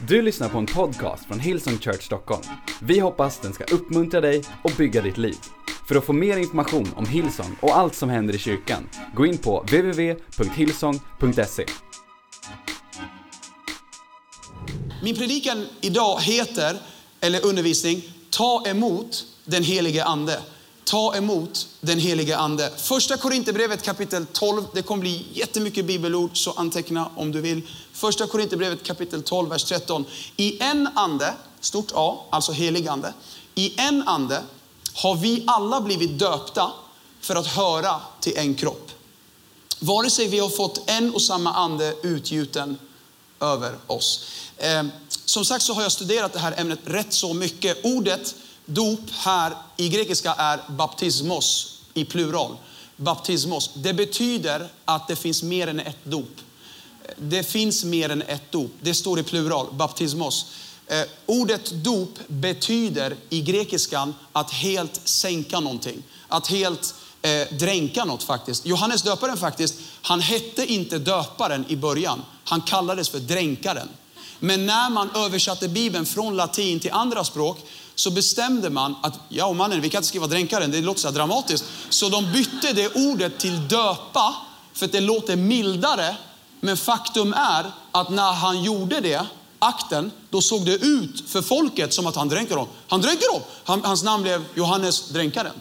Du lyssnar på en podcast från Hillsong Church Stockholm. Vi hoppas den ska uppmuntra dig och bygga ditt liv. För att få mer information om Hillsong och allt som händer i kyrkan, gå in på www.hillsong.se. Min predikan idag heter, eller undervisning, Ta emot den helige Ande. Ta emot den helige Ande. Första Korinthierbrevet kapitel 12, det kommer bli jättemycket bibelord, så anteckna om du vill. Första Korinthierbrevet kapitel 12, vers 13. I en ande, stort A, alltså helig ande. I en ande har vi alla blivit döpta för att höra till en kropp. Vare sig vi har fått en och samma ande utgjuten över oss. Eh, som sagt så har jag studerat det här ämnet rätt så mycket. Ordet dop här i grekiska är baptismos i plural. Baptismos. Det betyder att det finns mer än ett dop. Det finns mer än ett dop. Det står i plural, baptismos. Eh, ordet dop betyder i grekiskan att helt sänka någonting. Att helt eh, dränka något faktiskt. Johannes döparen faktiskt, han hette inte döparen i början. Han kallades för dränkaren. Men när man översatte Bibeln från latin till andra språk så bestämde man att, ja och mannen, vi kan inte skriva dränkaren, det låter så dramatiskt. Så de bytte det ordet till döpa, för att det låter mildare. Men faktum är att när han gjorde det, akten, då såg det ut för folket som att han dränker dem. Han dränker dem! Han, hans namn blev Johannes dränkaren.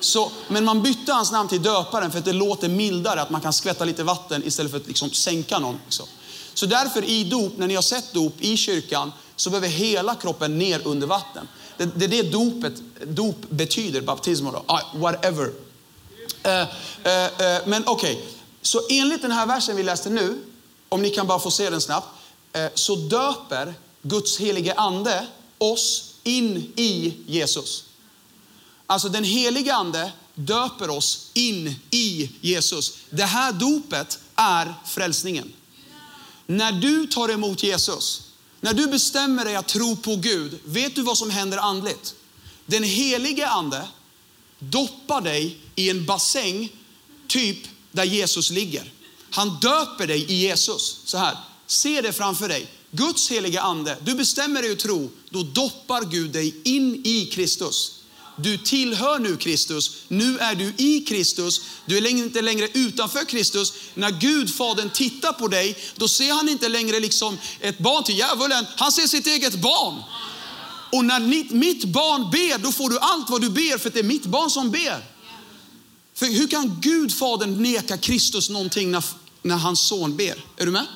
Så, men man bytte hans namn till döparen för att det låter mildare, att man kan skvätta lite vatten istället för att liksom sänka någon. Liksom. Så därför i dop, när ni har sett dop i kyrkan, så behöver hela kroppen ner under vatten. Det, det är det dopet, dop betyder, baptism, ah, whatever. Uh, uh, uh, men okej, okay. så enligt den här versen vi läste nu, om ni kan bara få se den snabbt, så döper Guds helige ande oss in i Jesus. Alltså den helige ande döper oss in i Jesus. Det här dopet är frälsningen. När du tar emot Jesus, när du bestämmer dig att tro på Gud, vet du vad som händer andligt? Den helige ande doppar dig i en bassäng, typ där Jesus ligger. Han döper dig i Jesus. Så här, se det framför dig. Guds heliga ande, du bestämmer dig att tro, då doppar Gud dig in i Kristus. Du tillhör nu Kristus. Nu är du i Kristus. Du är inte längre utanför Kristus. När Gud, Fadern, tittar på dig, då ser han inte längre liksom ett barn till djävulen. Han ser sitt eget barn. Och när mitt barn ber, då får du allt vad du ber, för det är mitt barn som ber. För hur kan Gud, Fadern, neka Kristus någonting när, när hans son ber? Är du med?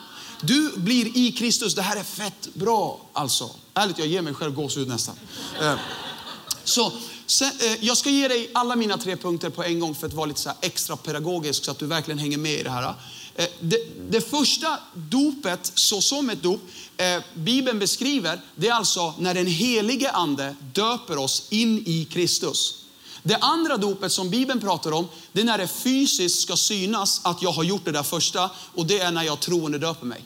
Du blir i Kristus. Det här är fett bra alltså. Ärligt, jag ger mig själv gåshud nästan. Eh, så Sen, eh, jag ska ge dig alla mina tre punkter på en gång för att vara lite så extra pedagogisk så att du verkligen hänger med i det här. Eh, det, det, första dopet, så som ett dop, eh, Bibeln beskriver, det är alltså när den helige ande döper oss in i Kristus. Det andra dopet som Bibeln pratar om, det är när det fysiskt ska synas att jag har gjort det där första och det är när jag troende döper mig.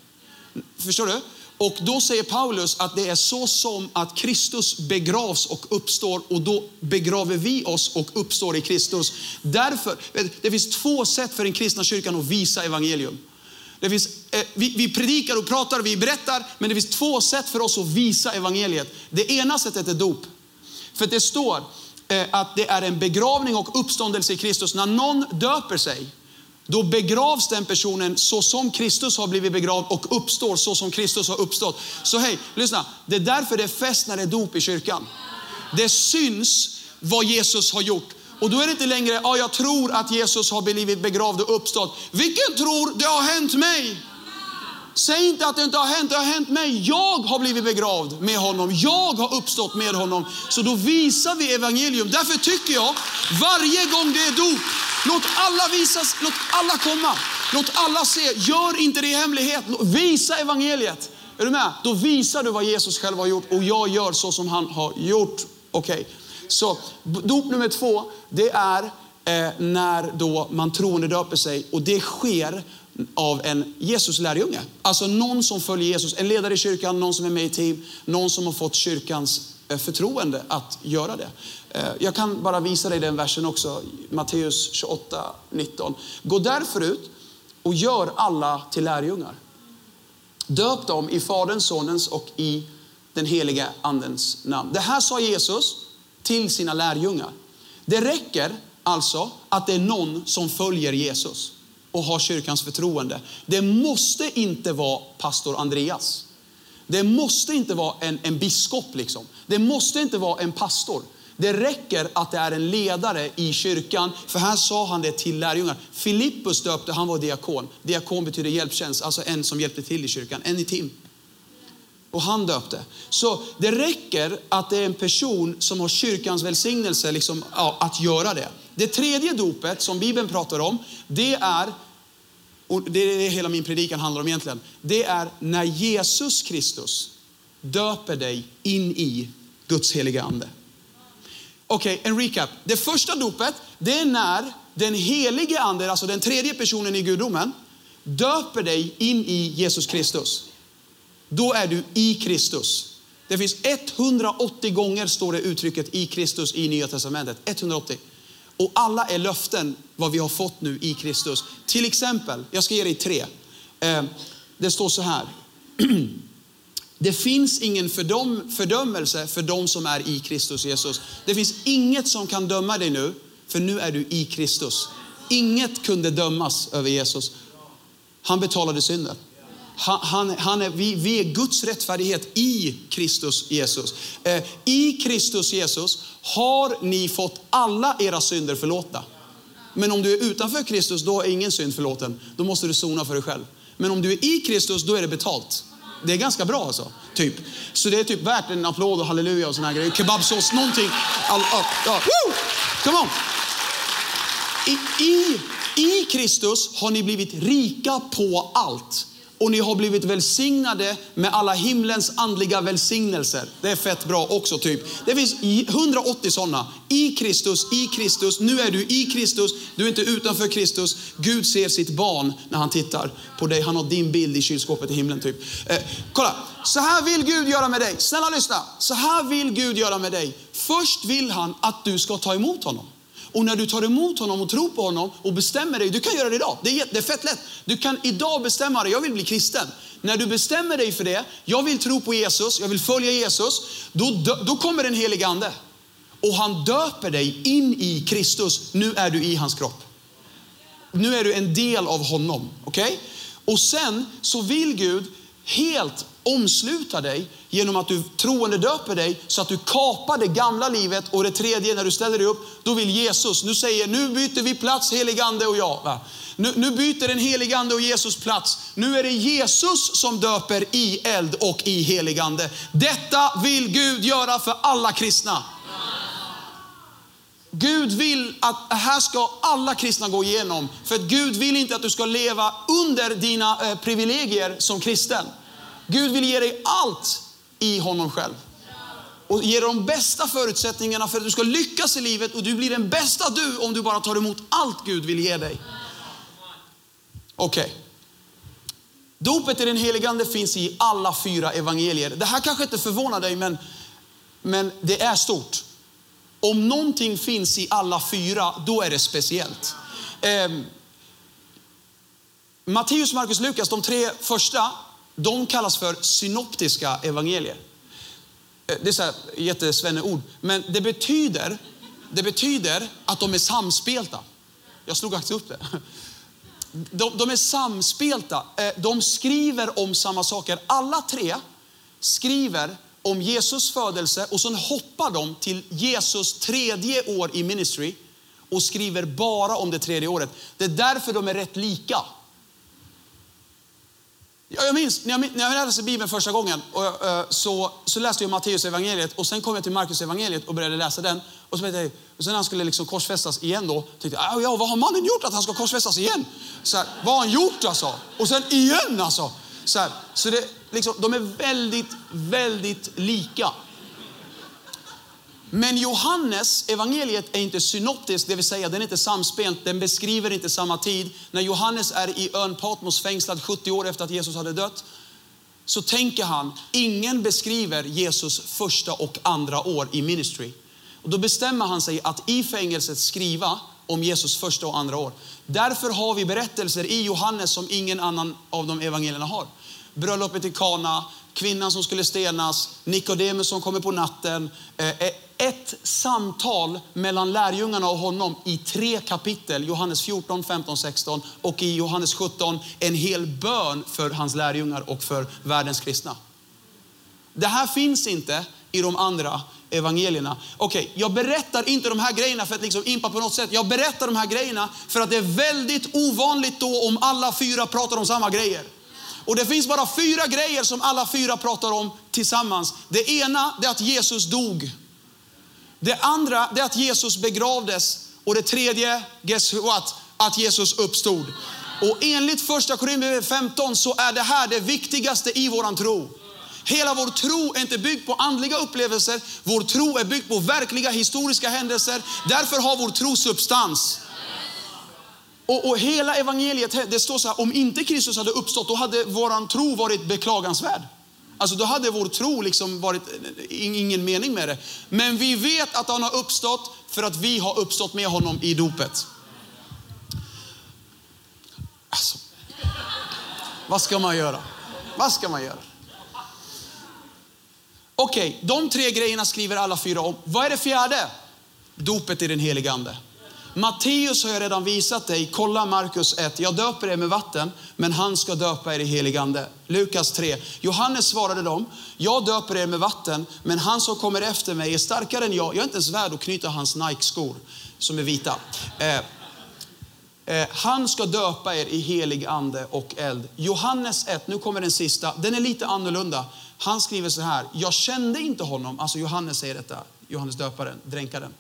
Förstår du? Och då säger Paulus att det är så som att Kristus begravs och uppstår och då begraver vi oss och uppstår i Kristus. Därför, det finns två sätt för den kristna kyrkan att visa evangelium. Det finns, eh, vi, vi predikar och pratar, vi berättar, men det finns två sätt för oss att visa evangeliet. Det ena sättet är dop. För det står eh, att det är en begravning och uppståndelse i Kristus. När någon döper sig, då begravs den personen så som Kristus har blivit begravd och uppstår så som Kristus har uppstått. Så hej, lyssna. Det är därför det är fest när det är dop i kyrkan. Det syns vad Jesus har gjort. Och då är det inte längre, ja jag tror att Jesus har blivit begravd och uppstått. Vilken tror, det har hänt mig. Säg inte att det inte har hänt, det har hänt mig. Jag har blivit begravd med honom. Jag har uppstått med honom. Så då visar vi evangelium. Därför tycker jag, varje gång det är dop, låt alla visas, låt alla komma. Låt alla se. Gör inte det i hemlighet. Visa evangeliet. Är du med? Då visar du vad Jesus själv har gjort och jag gör så som han har gjort. Okej, okay. så dop nummer två, det är eh, när då man troende döper sig och det sker av en Jesus lärjunge. Alltså någon som följer Jesus, en ledare i kyrkan, någon som är med i team, någon som har fått kyrkans eh, förtroende att göra det. Eh, jag kan bara visa dig den versen också, Matteus 28, 19. Gå därför ut och gör alla till lärjungar. Döp dem i Faderns, Sonens och i den helige Andens namn. Det här sa Jesus till sina lärjungar. Det räcker alltså att det är någon som följer Jesus och har kyrkans förtroende. Det måste inte vara pastor Andreas. Det måste inte vara en, en biskop. Liksom. Det måste inte vara en pastor. Det räcker att det är en ledare i kyrkan. För här sa han det till lärjungarna. Filippus döpte, han var diakon. Diakon betyder hjälptjänst, alltså en som hjälpte till i kyrkan. En i tim. Och han döpte. Så det räcker att det är en person som har kyrkans välsignelse liksom, ja, att göra det. Det tredje dopet som Bibeln pratar om, det är, och det är det hela min predikan handlar om egentligen, det är när Jesus Kristus döper dig in i Guds heliga ande. Okej, okay, en recap. Det första dopet, det är när den helige ande, alltså den tredje personen i gudomen, döper dig in i Jesus Kristus. Då är du i Kristus. Det finns 180 gånger står det uttrycket i Kristus i Nya Testamentet. 180. Och alla är löften vad vi har fått nu i Kristus. Till exempel, jag ska ge dig tre. Eh, det står så här. Det finns ingen fördöm, fördömelse för de som är i Kristus Jesus. Det finns inget som kan döma dig nu, för nu är du i Kristus. Inget kunde dömas över Jesus. Han betalade synden. Han, han, han är, vi, vi, är Guds rättfärdighet i Kristus Jesus. Eh, I Kristus Jesus har ni fått alla era synder förlåtna. Men om du är utanför Kristus, då är ingen synd förlåten. Då måste du sona för dig själv. Men om du är i Kristus, då är det betalt. Det är ganska bra alltså. Typ. Så det är typ värt en applåd och halleluja och såna här grejer. Kebabsås, någonting. All, all, all. Woo! Come on! I, i, I Kristus har ni blivit rika på allt och ni har blivit välsignade med alla himlens andliga välsignelser. Det är fett bra också typ. Det finns 180 sådana. I Kristus, i Kristus, nu är du i Kristus, du är inte utanför Kristus. Gud ser sitt barn när han tittar på dig. Han har din bild i kylskåpet i himlen typ. Eh, kolla, så här vill Gud göra med dig. Snälla lyssna. Så här vill Gud göra med dig. Först vill han att du ska ta emot honom. Och när du tar emot honom och tror på honom och bestämmer dig, du kan göra det idag, det är, det är fett lätt. Du kan idag bestämma dig, jag vill bli kristen. När du bestämmer dig för det, jag vill tro på Jesus, jag vill följa Jesus, då, då kommer den helige ande. Och han döper dig in i Kristus, nu är du i hans kropp. Nu är du en del av honom, okej? Okay? Och sen så vill Gud helt omsluta dig genom att du troende döper dig så att du kapar det gamla livet. Och det tredje, när du ställer dig upp, då vill Jesus, nu säger, nu byter vi plats, heligande och jag. Va? Nu, nu byter den heligande och Jesus plats. Nu är det Jesus som döper i eld och i heligande. Detta vill Gud göra för alla kristna. Gud vill att här ska alla kristna gå igenom. För att Gud vill inte att du ska leva under dina eh, privilegier som kristen. Gud vill ge dig allt i honom själv. Och ger dig de bästa förutsättningarna för att du ska lyckas i livet och du blir den bästa du om du bara tar emot allt Gud vill ge dig. Okej. Okay. Dopet i den helige Ande finns i alla fyra evangelier. Det här kanske inte förvånar dig, men, men det är stort. Om någonting finns i alla fyra, då är det speciellt. Eh, Matteus, Markus, Lukas, de tre första de kallas för synoptiska evangelier. Eh, det är så här jättesvenneord, men det betyder, det betyder att de är samspelta. Jag slog faktiskt upp det. De, de är samspelta. Eh, de skriver om samma saker. Alla tre skriver om Jesus födelse och sen hoppar de till Jesus tredje år i ministry och skriver bara om det tredje året. Det är därför de är rätt lika. Jag minns när jag, när jag läste Bibeln första gången och, eh, så, så läste jag Matteus evangeliet och sen kom jag till Markus evangeliet och började läsa den. Och, så jag, och sen när han skulle liksom korsfästas igen då, tänkte jag, ja, vad har mannen gjort att han ska korsfästas igen? Så här, vad har han gjort alltså? Och sen igen alltså. Så, här, så det, liksom, de är väldigt, väldigt lika. Men Johannes evangeliet är inte synoptiskt, det vill säga den är inte samspelt, den beskriver inte samma tid. När Johannes är i ön Patmos fängslad 70 år efter att Jesus hade dött, så tänker han, ingen beskriver Jesus första och andra år i ministry. Och då bestämmer han sig att i fängelset skriva om Jesus första och andra år. Därför har vi berättelser i Johannes som ingen annan av de evangelierna har. bröllopet i Kana, kvinnan som skulle stenas, Nikodemus som kommer på natten. Eh, eh, ett samtal mellan lärjungarna och honom i tre kapitel, Johannes 14, 15, 16 och i Johannes 17 en hel bön för hans lärjungar och för världens kristna. Det här finns inte i de andra evangelierna. Okej, okay, jag berättar inte de här grejerna för att liksom impa på något sätt. Jag berättar de här grejerna för att det är väldigt ovanligt då om alla fyra pratar om samma grejer. Och det finns bara fyra grejer som alla fyra pratar om tillsammans. Det ena är att Jesus dog. Det andra är att Jesus begravdes. Och det tredje, guess what? Att Jesus uppstod. Och enligt första Korinthierbrevet 15 så är det här det viktigaste i våran tro. Hela vår tro är inte byggd på andliga upplevelser. Vår tro är byggd på verkliga historiska händelser. Därför har vår tro substans. Och, och hela evangeliet, det står så här, om inte Kristus hade uppstått, då hade våran tro varit beklagansvärd. Alltså då hade vår tro liksom varit ingen mening med det. Men vi vet att han har uppstått för att vi har uppstått med honom i dopet. Alltså, vad ska man göra? Vad ska man göra? Okej, okay, de tre grejerna skriver alla fyra om. Vad är det fjärde? Dopet i den helige Ande. Matteus har jag redan visat dig. Kolla Markus 1. Jag döper er med vatten, men han ska döpa er i helig ande. Lukas 3. Johannes svarade dem. Jag döper er med vatten, men han som kommer efter mig är starkare än jag. Jag är inte ens värd att knyta hans Nike-skor som är vita. Eh, eh, han ska döpa er i helig ande och eld. Johannes 1, nu kommer den sista. Den är lite annorlunda. Han skriver så här. Jag kände inte honom, alltså Johannes säger detta, Johannes döparen, dränkaren.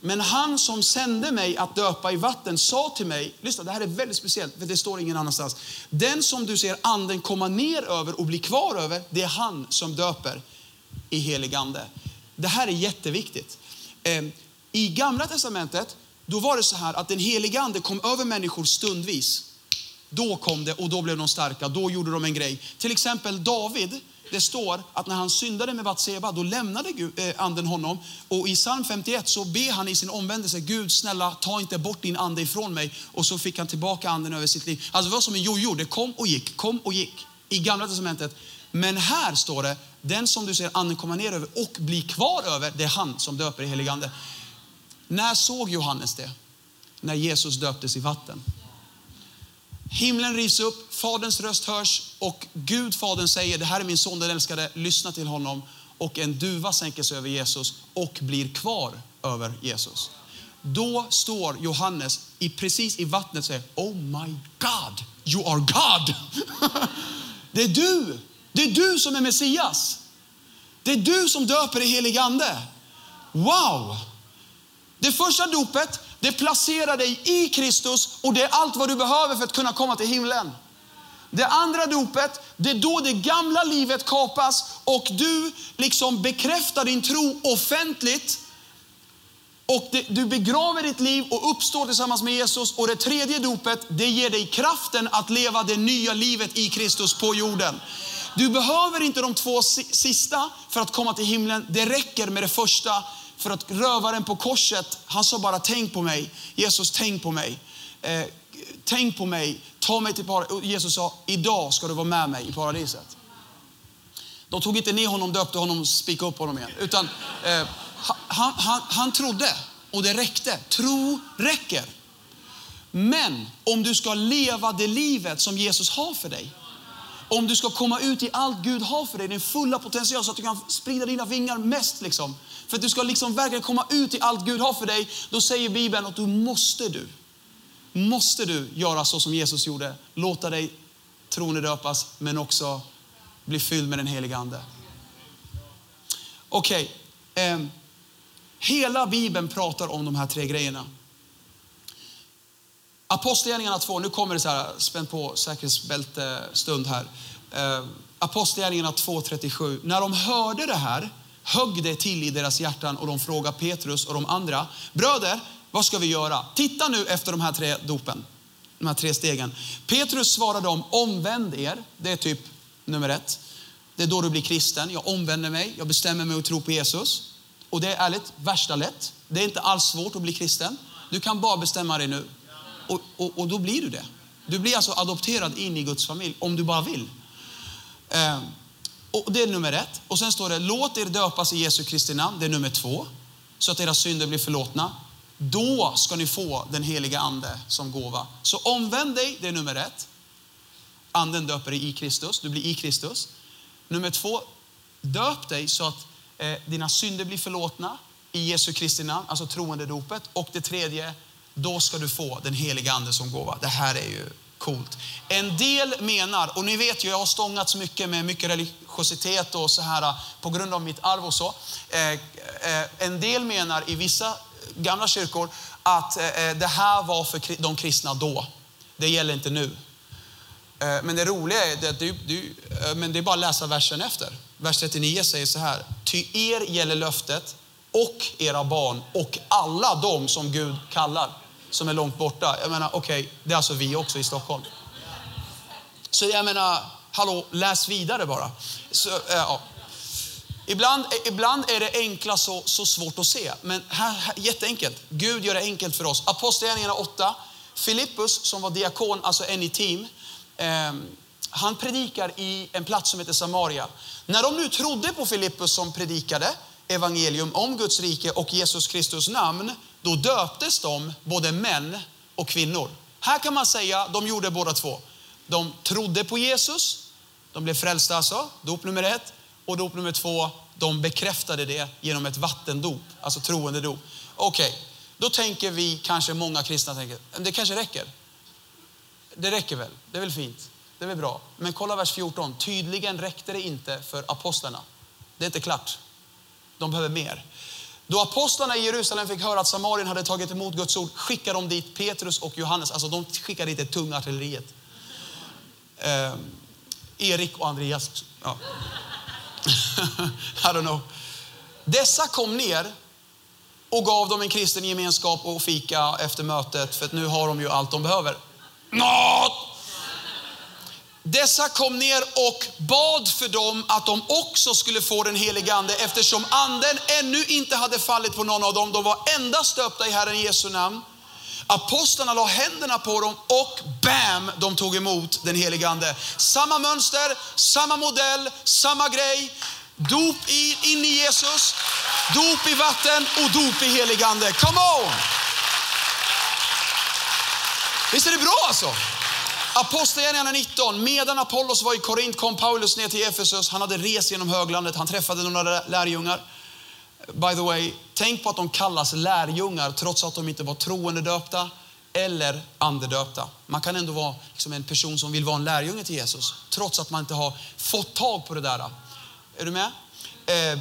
Men han som sände mig att döpa i vatten sa till mig, lyssna det här är väldigt speciellt för det står ingen annanstans. Den som du ser anden komma ner över och bli kvar över, det är han som döper i helig ande. Det här är jätteviktigt. Ehm, I gamla testamentet, då var det så här att den helige ande kom över människor stundvis. Då kom det och då blev de starka, då gjorde de en grej. Till exempel David, det står att när han syndade med Batseba, då lämnade Gud, eh, anden honom. Och i psalm 51 så ber han i sin omvändelse, Gud snälla ta inte bort din ande ifrån mig. Och så fick han tillbaka anden över sitt liv. Alltså det var som en jojo, det kom och gick, kom och gick. I gamla testamentet. Men här står det, den som du ser anden komma ner över och bli kvar över, det är han som döper i helig ande. När såg Johannes det? När Jesus döptes i vatten. Himlen rivs upp, Faderns röst hörs och Gud, Fadern säger, det här är min son den älskade, lyssna till honom. Och en duva sänker sig över Jesus och blir kvar över Jesus. Då står Johannes i, precis i vattnet och säger, Oh my God, you are God. det är du, det är du som är Messias. Det är du som döper i helig ande. Wow! Det första dopet, det placerar dig i Kristus och det är allt vad du behöver för att kunna komma till himlen. Det andra dopet, det är då det gamla livet kapas och du liksom bekräftar din tro offentligt. Och det, du begraver ditt liv och uppstår tillsammans med Jesus. Och det tredje dopet, det ger dig kraften att leva det nya livet i Kristus på jorden. Du behöver inte de två sista för att komma till himlen. Det räcker med det första för att rövaren på korset, han sa bara tänk på mig. Jesus, tänk på mig. Eh, tänk på mig, ta mig till paradiset. Jesus sa, idag ska du vara med mig i paradiset. De tog inte ner honom, döpte honom och spikade upp honom igen. Utan eh, han, han, han trodde och det räckte. Tro räcker. Men om du ska leva det livet som Jesus har för dig, om du ska komma ut i allt Gud har för dig, din fulla potential så att du kan sprida dina vingar mest liksom, för att du ska liksom verkligen komma ut i allt Gud har för dig, då säger Bibeln att du måste du, måste du göra så som Jesus gjorde. Låta dig troende döpas, men också bli fylld med den heliga Ande. Okej, okay. eh, hela Bibeln pratar om de här tre grejerna. Apostlagärningarna 2, nu kommer det så här, spänn på säkerhetsbälte stund här. Eh, Apostlagärningarna 2.37. När de hörde det här högg det till i deras hjärtan och de frågade Petrus och de andra, bröder, vad ska vi göra? Titta nu efter de här tre dopen, de här tre stegen. Petrus svarade dem, omvänd er, det är typ nummer ett. Det är då du blir kristen. Jag omvänder mig, jag bestämmer mig att tro på Jesus. Och det är ärligt, värsta lätt. Det är inte alls svårt att bli kristen. Du kan bara bestämma dig nu. Och, och, och då blir du det. Du blir alltså adopterad in i Guds familj om du bara vill. Eh, och det är nummer ett. Och sen står det, låt er döpas i Jesu Kristi namn. Det är nummer två. Så att era synder blir förlåtna. Då ska ni få den heliga ande som gåva. Så omvänd dig, det är nummer ett. Anden döper dig i Kristus, du blir i Kristus. Nummer två, döp dig så att eh, dina synder blir förlåtna i Jesu Kristi namn, alltså troendedopet. Och det tredje, då ska du få den heliga ande som gåva. Det här är ju coolt. En del menar, och ni vet ju jag har stångats mycket med mycket religiositet och så här på grund av mitt arv och så. Eh, eh, en del menar i vissa gamla kyrkor att eh, eh det här var för de kristna då. Det gäller inte nu. Eh, men det roliga är att det, det, eh, men det är bara att läsa versen efter. Vers 39 säger så här. Ty er gäller löftet och era barn och alla de som Gud kallar som är långt borta. Jag menar, okej, okay, det är alltså vi också i Stockholm. Så jag menar, hallå, läs vidare bara. Så, eh, ja. Ibland, ibland är det enkla så, så svårt att se, men här, här, jätteenkelt. Gud gör det enkelt för oss. Apostlagärningarna 8. Filippus som var diakon, alltså en i team, eh, han predikar i en plats som heter Samaria. När de nu trodde på Filippus som predikade evangelium om Guds rike och Jesus Kristus namn, då döptes de, både män och kvinnor. Här kan man säga, de gjorde båda två. De trodde på Jesus, de blev frälsta alltså, dop nummer ett. Och dop nummer två, de bekräftade det genom ett vattendop, alltså troende dop. Okej, okay. då tänker vi, kanske många kristna tänker, det kanske räcker. Det räcker väl, det är väl fint, det är väl bra. Men kolla vers 14, tydligen räckte det inte för apostlarna. Det är inte klart. De behöver mer. Då apostlarna i Jerusalem fick höra att Samarien hade tagit emot Guds ord skickade de dit Petrus och Johannes. Alltså de skickade dit det tunga artilleriet. Eh, Erik och Andreas. Ja. I don't know. Dessa kom ner och gav dem en kristen gemenskap och fika efter mötet för att nu har de ju allt de behöver. Mat! Dessa kom ner och bad för dem att de också skulle få den helige ande eftersom anden ännu inte hade fallit på någon av dem. De var endast döpta i Herren Jesu namn. Apostlarna la händerna på dem och bam, de tog emot den helige ande. Samma mönster, samma modell, samma grej. Dop i, in i Jesus, dop i vatten och dop i helig ande. Come on! Visst är det bra alltså? Apostlagärningarna 19. Medan Apollos var i Korint kom Paulus ner till Efesus. Han hade rest genom höglandet. Han träffade några lärjungar. By the way, tänk på att de kallas lärjungar trots att de inte var troende döpta eller andedöpta. Man kan ändå vara liksom en person som vill vara en lärjunge till Jesus trots att man inte har fått tag på det där. Är du med? Eh,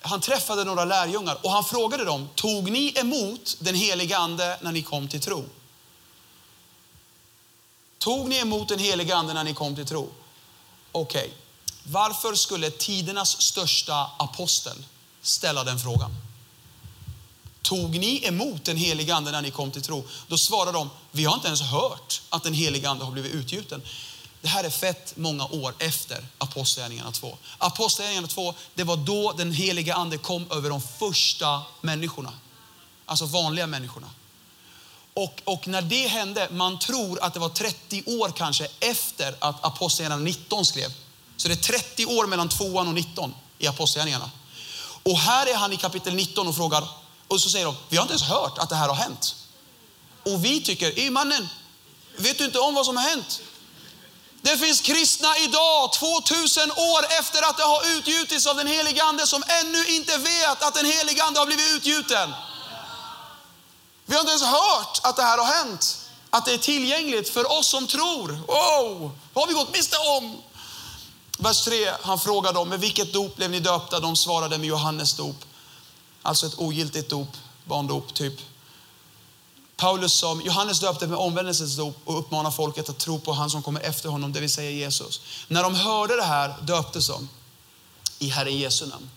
han träffade några lärjungar och han frågade dem, tog ni emot den heliga ande när ni kom till tro? Tog ni emot den helige ande när ni kom till tro? Okej, okay. varför skulle tidernas största apostel ställa den frågan? Tog ni emot den helige ande när ni kom till tro? Då svarade de, vi har inte ens hört att den helige ande har blivit utgjuten. Det här är fett många år efter Apostlagärningarna 2. Apostlagärningarna 2, det var då den heliga ande kom över de första människorna. Alltså vanliga människorna. Och, och, när det hände, man tror att det var 30 år kanske efter att Apostlagärningarna 19 skrev. Så det är 30 år mellan 2 och 19 i Apostlagärningarna. Och här är han i kapitel 19 och frågar, och så säger de, vi har inte ens hört att det här har hänt. Och vi tycker, i mannen, vet du inte om vad som har hänt? Det finns kristna idag, 2000 år efter att det har utgjutits av den helige Ande, som ännu inte vet att den helige Ande har blivit utgjuten. Vi har inte ens hört att det här har hänt. Att det är tillgängligt för oss som tror. Wow, vad har vi gått miste om? Vers 3, han frågade dem, med vilket dop blev ni döpta? De svarade med Johannes dop. Alltså ett ogiltigt dop, barndop typ. Paulus sa, Johannes döpte med omvändelsens dop och uppmanade folket att tro på han som kommer efter honom, det vill säga Jesus. När de hörde det här döptes de i Herren Jesu namn.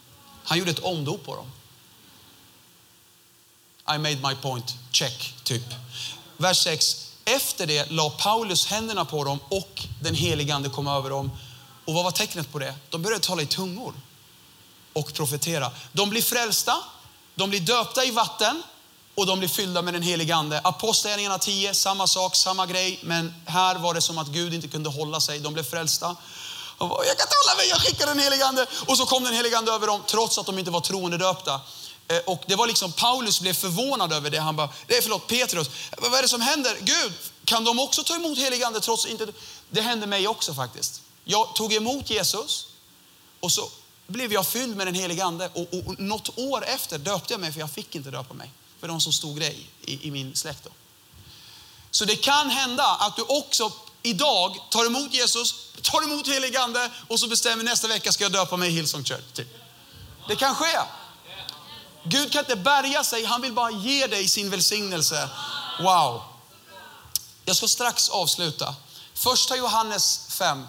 Han gjorde ett omdop på dem. I made my point, check, typ. Vers 6. Efter det la Paulus händerna på dem och den helige ande kom över dem. Och vad var tecknet på det? De började tala i tungor och profetera. De blir frälsta, de blir döpta i vatten och de blir fyllda med den helige ande. Apostlagärningarna 10, samma sak, samma grej. Men här var det som att Gud inte kunde hålla sig. De blev frälsta. De bara, jag kan inte hålla mig, jag skickar den helige ande. Och så kom den helige ande över dem trots att de inte var troende döpta. Eh, och det var liksom, Paulus blev förvånad över det. Han bara, det är förlåt Petrus, vad är det som händer? Gud, kan de också ta emot helig ande trots inte... Det hände mig också faktiskt. Jag tog emot Jesus och så blev jag fylld med den helige ande. Och, och, och något år efter döpte jag mig för jag fick inte döpa mig. För de som stod grej i, i min släkt. Då. Så det kan hända att du också idag tar emot Jesus, tar emot helig ande och så bestämmer nästa vecka ska jag döpa mig i Hillsong Church. Typ. Det kan ske. Gud kan inte bärga sig, han vill bara ge dig sin välsignelse. Wow. Jag ska strax avsluta. Första Johannes 5.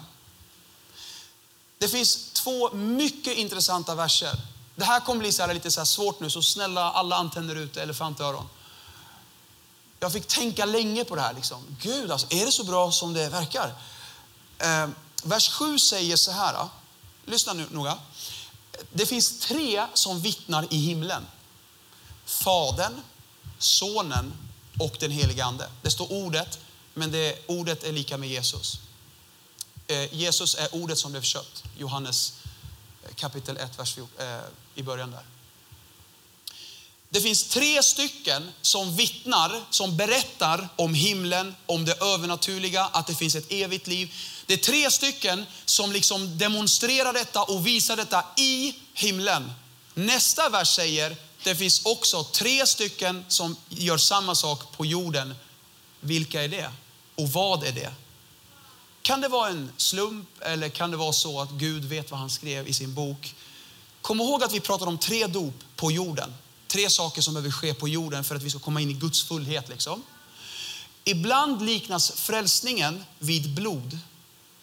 Det finns två mycket intressanta verser. Det här kommer bli så här lite så här svårt nu, så snälla alla antenner ute, elefantöron. Jag fick tänka länge på det här. Liksom. Gud, alltså, är det så bra som det verkar? Eh, vers 7 säger så här. Då. Lyssna nu noga. Det finns tre som vittnar i himlen. Fadern, Sonen och den helige Ande. Det står ordet, men det, ordet är lika med Jesus. Eh, Jesus är ordet som blev kött. Johannes eh, kapitel 1, vers 14, eh, i början där. Det finns tre stycken som vittnar, som berättar om himlen, om det övernaturliga, att det finns ett evigt liv. Det är tre stycken som liksom demonstrerar detta och visar detta i himlen. Nästa vers säger, det finns också tre stycken som gör samma sak på jorden. Vilka är det? Och vad är det? Kan det vara en slump eller kan det vara så att Gud vet vad han skrev i sin bok? Kom ihåg att vi pratar om tre dop på jorden. Tre saker som behöver ske på jorden för att vi ska komma in i Guds fullhet. Liksom. Ibland liknas frälsningen vid blod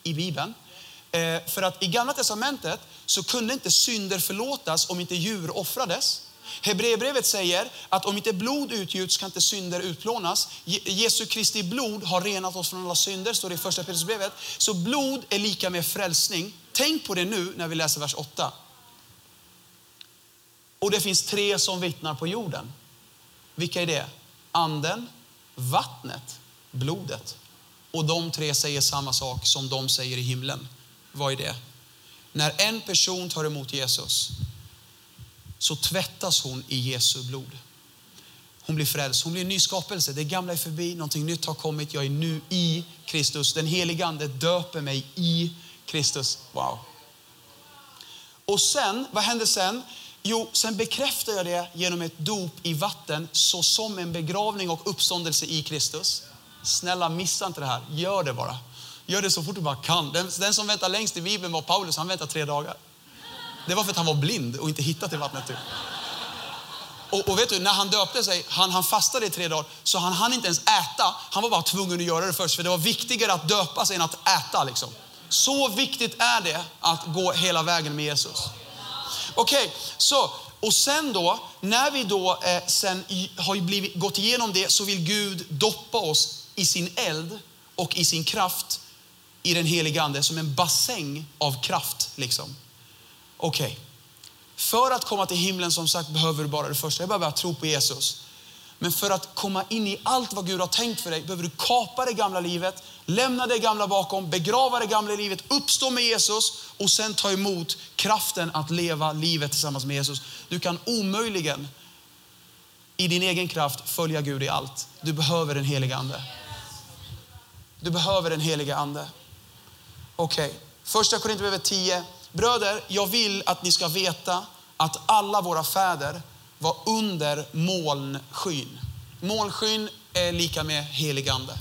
i Bibeln. Eh, för att i Gamla Testamentet så kunde inte synder förlåtas om inte djur offrades. Hebreerbrevet säger att om inte blod utgjuts kan inte synder utplånas. Jesu Kristi blod har renat oss från alla synder, står det i första Petrusbrevet. Så blod är lika med frälsning. Tänk på det nu när vi läser vers 8. Och det finns tre som vittnar på jorden. Vilka är det? Anden, vattnet, blodet. Och de tre säger samma sak som de säger i himlen. Vad är det? När en person tar emot Jesus så tvättas hon i Jesu blod. Hon blir frälst, hon blir en ny skapelse. Det gamla är förbi, någonting nytt har kommit. Jag är nu i Kristus. Den helige Ande döper mig i Kristus. Wow. Och sen, vad händer sen? Jo, sen bekräftar jag det genom ett dop i vatten såsom en begravning och uppståndelse i Kristus. Snälla missa inte det här, gör det bara. Gör det så fort du bara kan. Den, den som väntar längst i Bibeln var Paulus, han väntade tre dagar. Det var för att han var blind och inte hittade till vattnet. Typ. Och, och, vet du, när han döpte sig, han, han fastade i tre dagar, så han hann inte ens äta. Han var bara tvungen att göra det först, för det var viktigare att döpa sig än att äta. Liksom. Så viktigt är det att gå hela vägen med Jesus. Okej, okay, så och sen då, när vi då eh, sen har blivit, gått igenom det så vill Gud doppa oss i sin eld och i sin kraft i den heliga ande som en bassäng av kraft. Liksom. Okej, okay. för att komma till himlen som sagt behöver du bara det första, jag behöver tro på Jesus. Men för att komma in i allt vad Gud har tänkt för dig behöver du kapa det gamla livet, lämna det gamla bakom, begrava det gamla livet, uppstå med Jesus och sen ta emot kraften att leva livet tillsammans med Jesus. Du kan omöjligen i din egen kraft följa Gud i allt. Du behöver den heliga ande. Du behöver den heliga ande. Okej, okay. första Korinthierbrevet 10. Bröder, jag vill att ni ska veta att alla våra fäder var under molnskyn. Molnskyn är lika med heligande.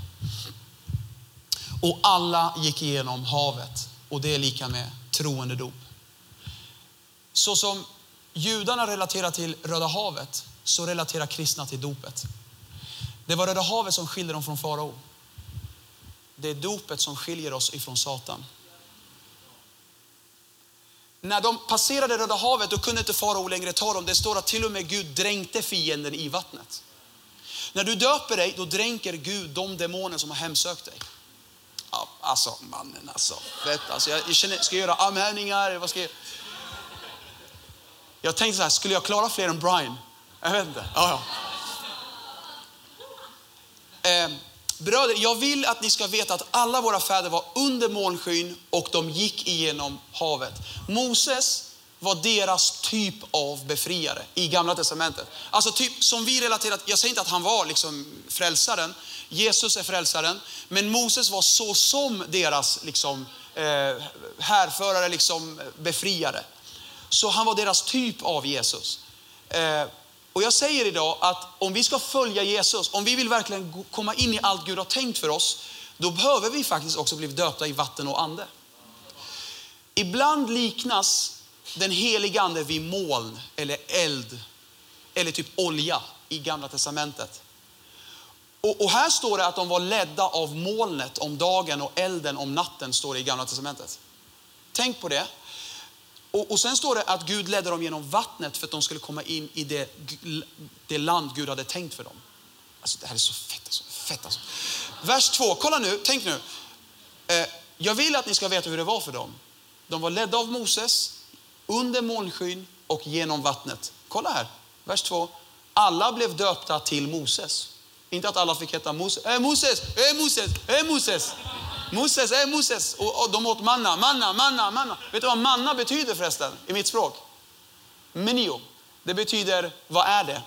Och alla gick igenom havet och det är lika med troende dop. Så som judarna relaterar till Röda havet så relaterar kristna till dopet. Det var Röda havet som skilde dem från farao. Det är dopet som skiljer oss ifrån Satan. När de passerade Röda havet då kunde inte farao längre ta dem. Det står att till och med Gud dränkte fienden i vattnet. När du döper dig, då dränker Gud de demoner som har hemsökt dig. Ja, alltså mannen alltså. Vet, alltså jag, jag känner, ska jag göra armhävningar? Vad ska jag... jag tänkte så här, skulle jag klara fler än Brian? Jag vet inte. Ja, ja. Eh, Bröder, jag vill att ni ska veta att alla våra fäder var under molnskyn och de gick igenom havet. Moses var deras typ av befriare i gamla testamentet. Alltså typ som vi relaterat, jag säger inte att han var liksom frälsaren, Jesus är frälsaren, men Moses var så som deras liksom, eh, härförare, liksom befriare. Så han var deras typ av Jesus. Eh, och jag säger idag att om vi ska följa Jesus, om vi vill verkligen komma in i allt Gud har tänkt för oss, då behöver vi faktiskt också bli döpta i vatten och ande. Ibland liknas den heliga ande vid moln eller eld eller typ olja i gamla testamentet. Och, och, här står det att de var ledda av molnet om dagen och elden om natten, står det i gamla testamentet. Tänk på det. Och, och sen står det att Gud ledde dem genom vattnet för att de skulle komma in i det, det land Gud hade tänkt för dem. Alltså det här är så fett alltså. Fett alltså. Vers 2, kolla nu, tänk nu. Eh, jag vill att ni ska veta hur det var för dem. De var ledda av Moses, under molnskyn och genom vattnet. Kolla här, vers 2. Alla blev döpta till Moses. Inte att alla fick heta eh, Moses. Äh, Moses, äh, Moses, äh, Moses. Moses, är Moses. Och, och de åt manna, manna, manna, manna. Vet du vad manna betyder förresten i mitt språk? Menio. Det betyder, vad är det?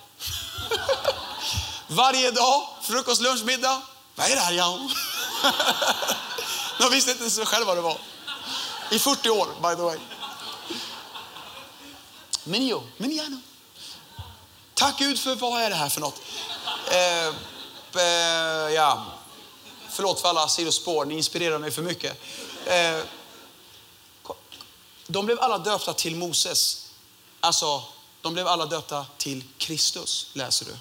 Varje dag, frukost, lunch, middag. Vad är det här? Ja. de visste inte ens själva vad det var. I 40 år, by the way. Menio, miniano. Tack Gud för, vad är det här för något? Eh, eh, ja. Förlåt för alla sidospår, ni inspirerar mig för mycket. Eh, de blev alla döpta till Moses. Alltså, de blev alla döpta till Kristus, läser du.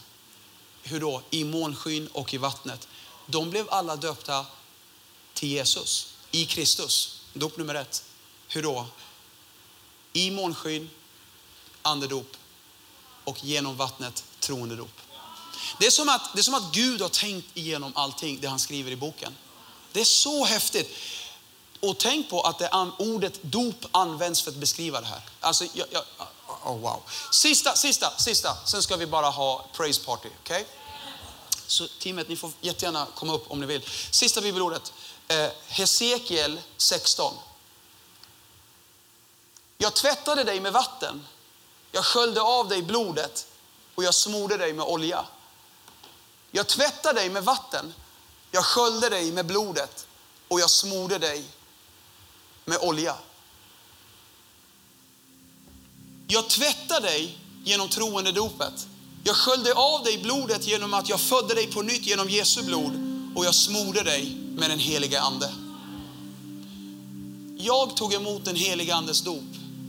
Hur då? I månskyn och i vattnet. De blev alla döpta till Jesus, i Kristus. Dop nummer ett. Hur då? I månskyn andedop och genom vattnet troendedop. Det är, som att, det är som att Gud har tänkt igenom allting, det han skriver i boken. Det är så häftigt. Och tänk på att det, ordet dop används för att beskriva det här. Alltså, jag, jag, oh, oh wow. Sista, sista, sista. Sen ska vi bara ha praise party. Okay? Så teamet, ni får jättegärna komma upp om ni vill. Sista bibelordet. Eh, Hesekiel 16. Jag tvättade dig med vatten jag sköljde av dig blodet och jag smorde dig med olja. Jag tvättade dig med vatten. Jag sköljde dig med blodet och jag smorde dig med olja. Jag tvättade dig genom troendedopet. Jag sköljde av dig blodet genom att jag födde dig på nytt genom Jesu blod och jag smorde dig med den helige Ande. Jag tog emot den helige Andes dop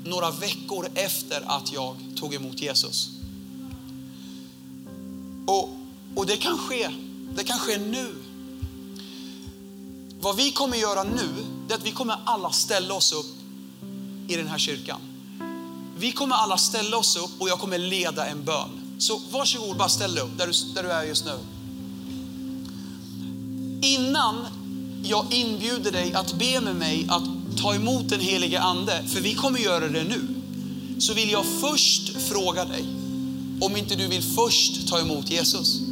några veckor efter att jag tog emot Jesus. Och, och det kan ske, det kan ske nu. Vad vi kommer göra nu, det är att vi kommer alla ställa oss upp i den här kyrkan. Vi kommer alla ställa oss upp och jag kommer leda en bön. Så varsågod, bara ställ dig upp där du, där du är just nu. Innan jag inbjuder dig att be med mig att ta emot den helige Ande, för vi kommer göra det nu, så vill jag först fråga dig om inte du vill först ta emot Jesus.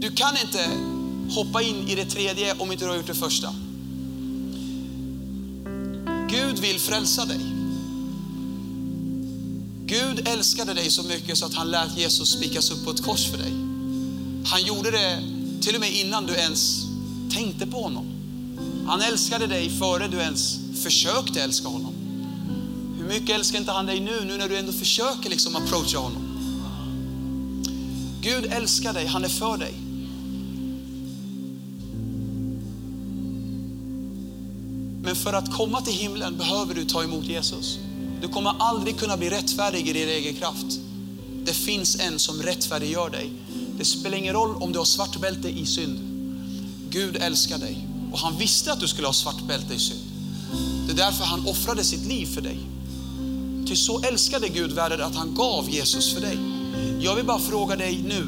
Du kan inte hoppa in i det tredje om inte du har gjort det första. Gud vill frälsa dig. Gud älskade dig så mycket så att han lät Jesus spikas upp på ett kors för dig. Han gjorde det till och med innan du ens tänkte på honom. Han älskade dig före du ens försökte älska honom. Hur mycket älskar inte han dig nu, nu när du ändå försöker liksom approacha honom? Gud älskar dig, han är för dig. Men för att komma till himlen behöver du ta emot Jesus. Du kommer aldrig kunna bli rättfärdig i din egen kraft. Det finns en som rättfärdiggör dig. Det spelar ingen roll om du har svart bälte i synd. Gud älskar dig. Och han visste att du skulle ha svart bälte i synd. Det är därför han offrade sitt liv för dig. Ty så älskade Gud världen att han gav Jesus för dig. Jag vill bara fråga dig nu,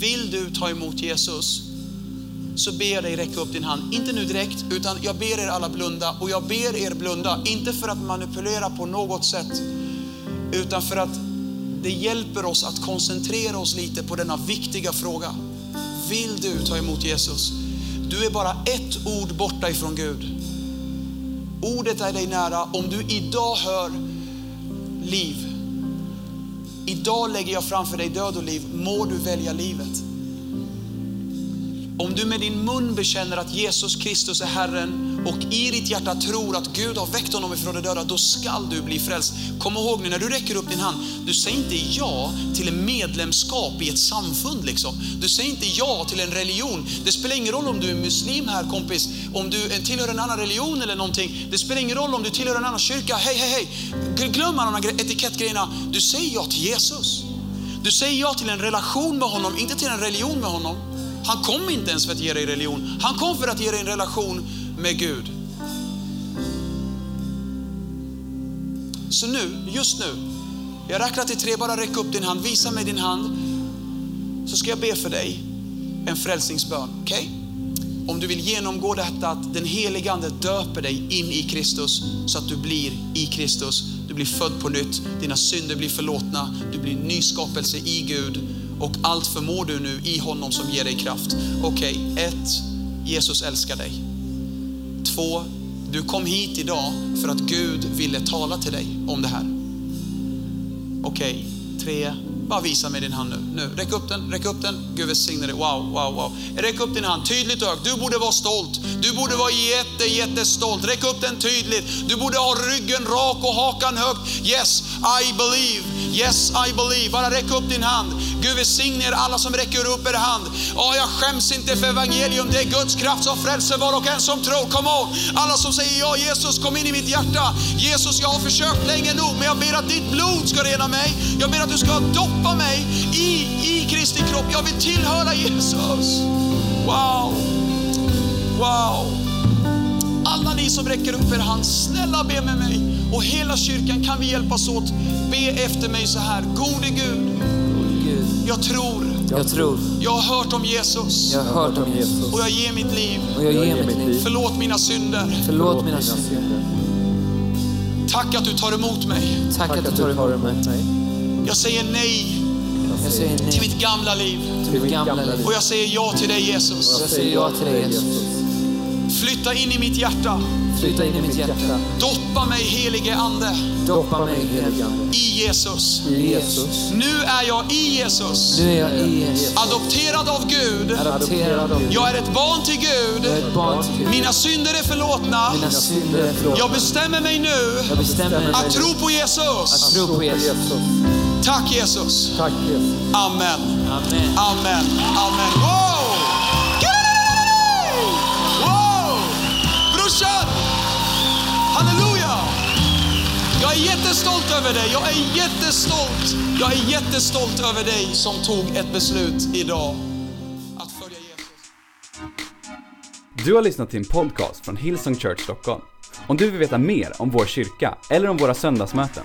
vill du ta emot Jesus? Så ber jag dig räcka upp din hand. Inte nu direkt, utan jag ber er alla blunda. Och jag ber er blunda, inte för att manipulera på något sätt, utan för att det hjälper oss att koncentrera oss lite på denna viktiga fråga. Vill du ta emot Jesus? Du är bara ett ord borta ifrån Gud. Ordet är dig nära. Om du idag hör liv. Idag lägger jag framför dig död och liv. Må du välja livet. Om du med din mun bekänner att Jesus Kristus är Herren och i ditt hjärta tror att Gud har väckt honom ifrån de döda, då skall du bli frälst. Kom ihåg nu när du räcker upp din hand, du säger inte ja till en medlemskap i ett samfund. Liksom. Du säger inte ja till en religion. Det spelar ingen roll om du är muslim här kompis, om du tillhör en annan religion eller någonting. Det spelar ingen roll om du tillhör en annan kyrka. Hej, hej, hej. Glöm alla de här etikettgrejerna. Du säger ja till Jesus. Du säger ja till en relation med honom, inte till en religion med honom. Han kom inte ens för att ge dig religion. Han kom för att ge dig en relation med Gud. Så nu, just nu, jag räknar till tre, bara räck upp din hand, visa mig din hand. Så ska jag be för dig en frälsningsbön. Okej? Okay? Om du vill genomgå detta att den helige Ande döper dig in i Kristus så att du blir i Kristus. Du blir född på nytt, dina synder blir förlåtna, du blir en ny skapelse i Gud och allt förmår du nu i honom som ger dig kraft. Okej, okay, ett, Jesus älskar dig. Två, du kom hit idag för att Gud ville tala till dig om det här. Okej, okay, tre, bara visa mig din hand nu. nu. Räck upp den, räck upp den. Gud välsigne dig. Wow, wow, wow. Räck upp din hand tydligt och högt. Du borde vara stolt. Du borde vara jätte, jättestolt. Räck upp den tydligt. Du borde ha ryggen rak och hakan högt. Yes, I believe. Yes, I believe. Bara räck upp din hand. Gud välsigne er alla som räcker upp er hand. Oh, jag skäms inte för evangelium. Det är Guds kraft som frälser var och en som tror. Kom ihåg, alla som säger ja, Jesus kom in i mitt hjärta. Jesus, jag har försökt länge nog, men jag ber att ditt blod ska rena mig. Jag ber att du ska doppa mig i, i Kristi kropp. Jag vill tillhöra Jesus. Wow, wow. Alla ni som räcker upp er hand, snälla be med mig. Och hela kyrkan kan vi hjälpas åt. Be efter mig så här. Gode Gud, jag tror. Jag tror. Jag har hört om Jesus. Jag har hört om Jesus. Och jag ger mitt liv. Och jag ger mitt liv. Förlåt mina synder. Förlåt mina synder. Tack att du tar emot mig. Tack att du tar emot mig. Jag säger nej. Jag säger nej till mitt gamla liv. till mitt gamla liv. Och jag säger ja till dig Jesus. Jag säger ja till dig Jesus. Flytta in i mitt hjärta. Flytta in i mitt hjärta. Doppa mig helige Ande. Doppa mig helige Ande. I Jesus. I Jesus. Nu är jag i Jesus. Nu är jag i Jesus. Adopterad av Gud. Adopterad av Gud. Jag är ett barn till Gud. Jag är ett barn till Gud. Mina synder är förlåtna. Mina synder är förlåtna. Jag bestämmer mig nu Jag bestämmer mig att tro på att Jesus. tro på Jesus. Tack Jesus. Tack Jesus. Amen. Amen. Amen. Amen. Wow! Wow! Brorsan! Halleluja! Jag är jättestolt över dig. Jag är jättestolt. Jag är jättestolt över dig som tog ett beslut idag att följa Jesus. Du har lyssnat till en podcast från Hillsong Church Stockholm. Om du vill veta mer om vår kyrka eller om våra söndagsmöten,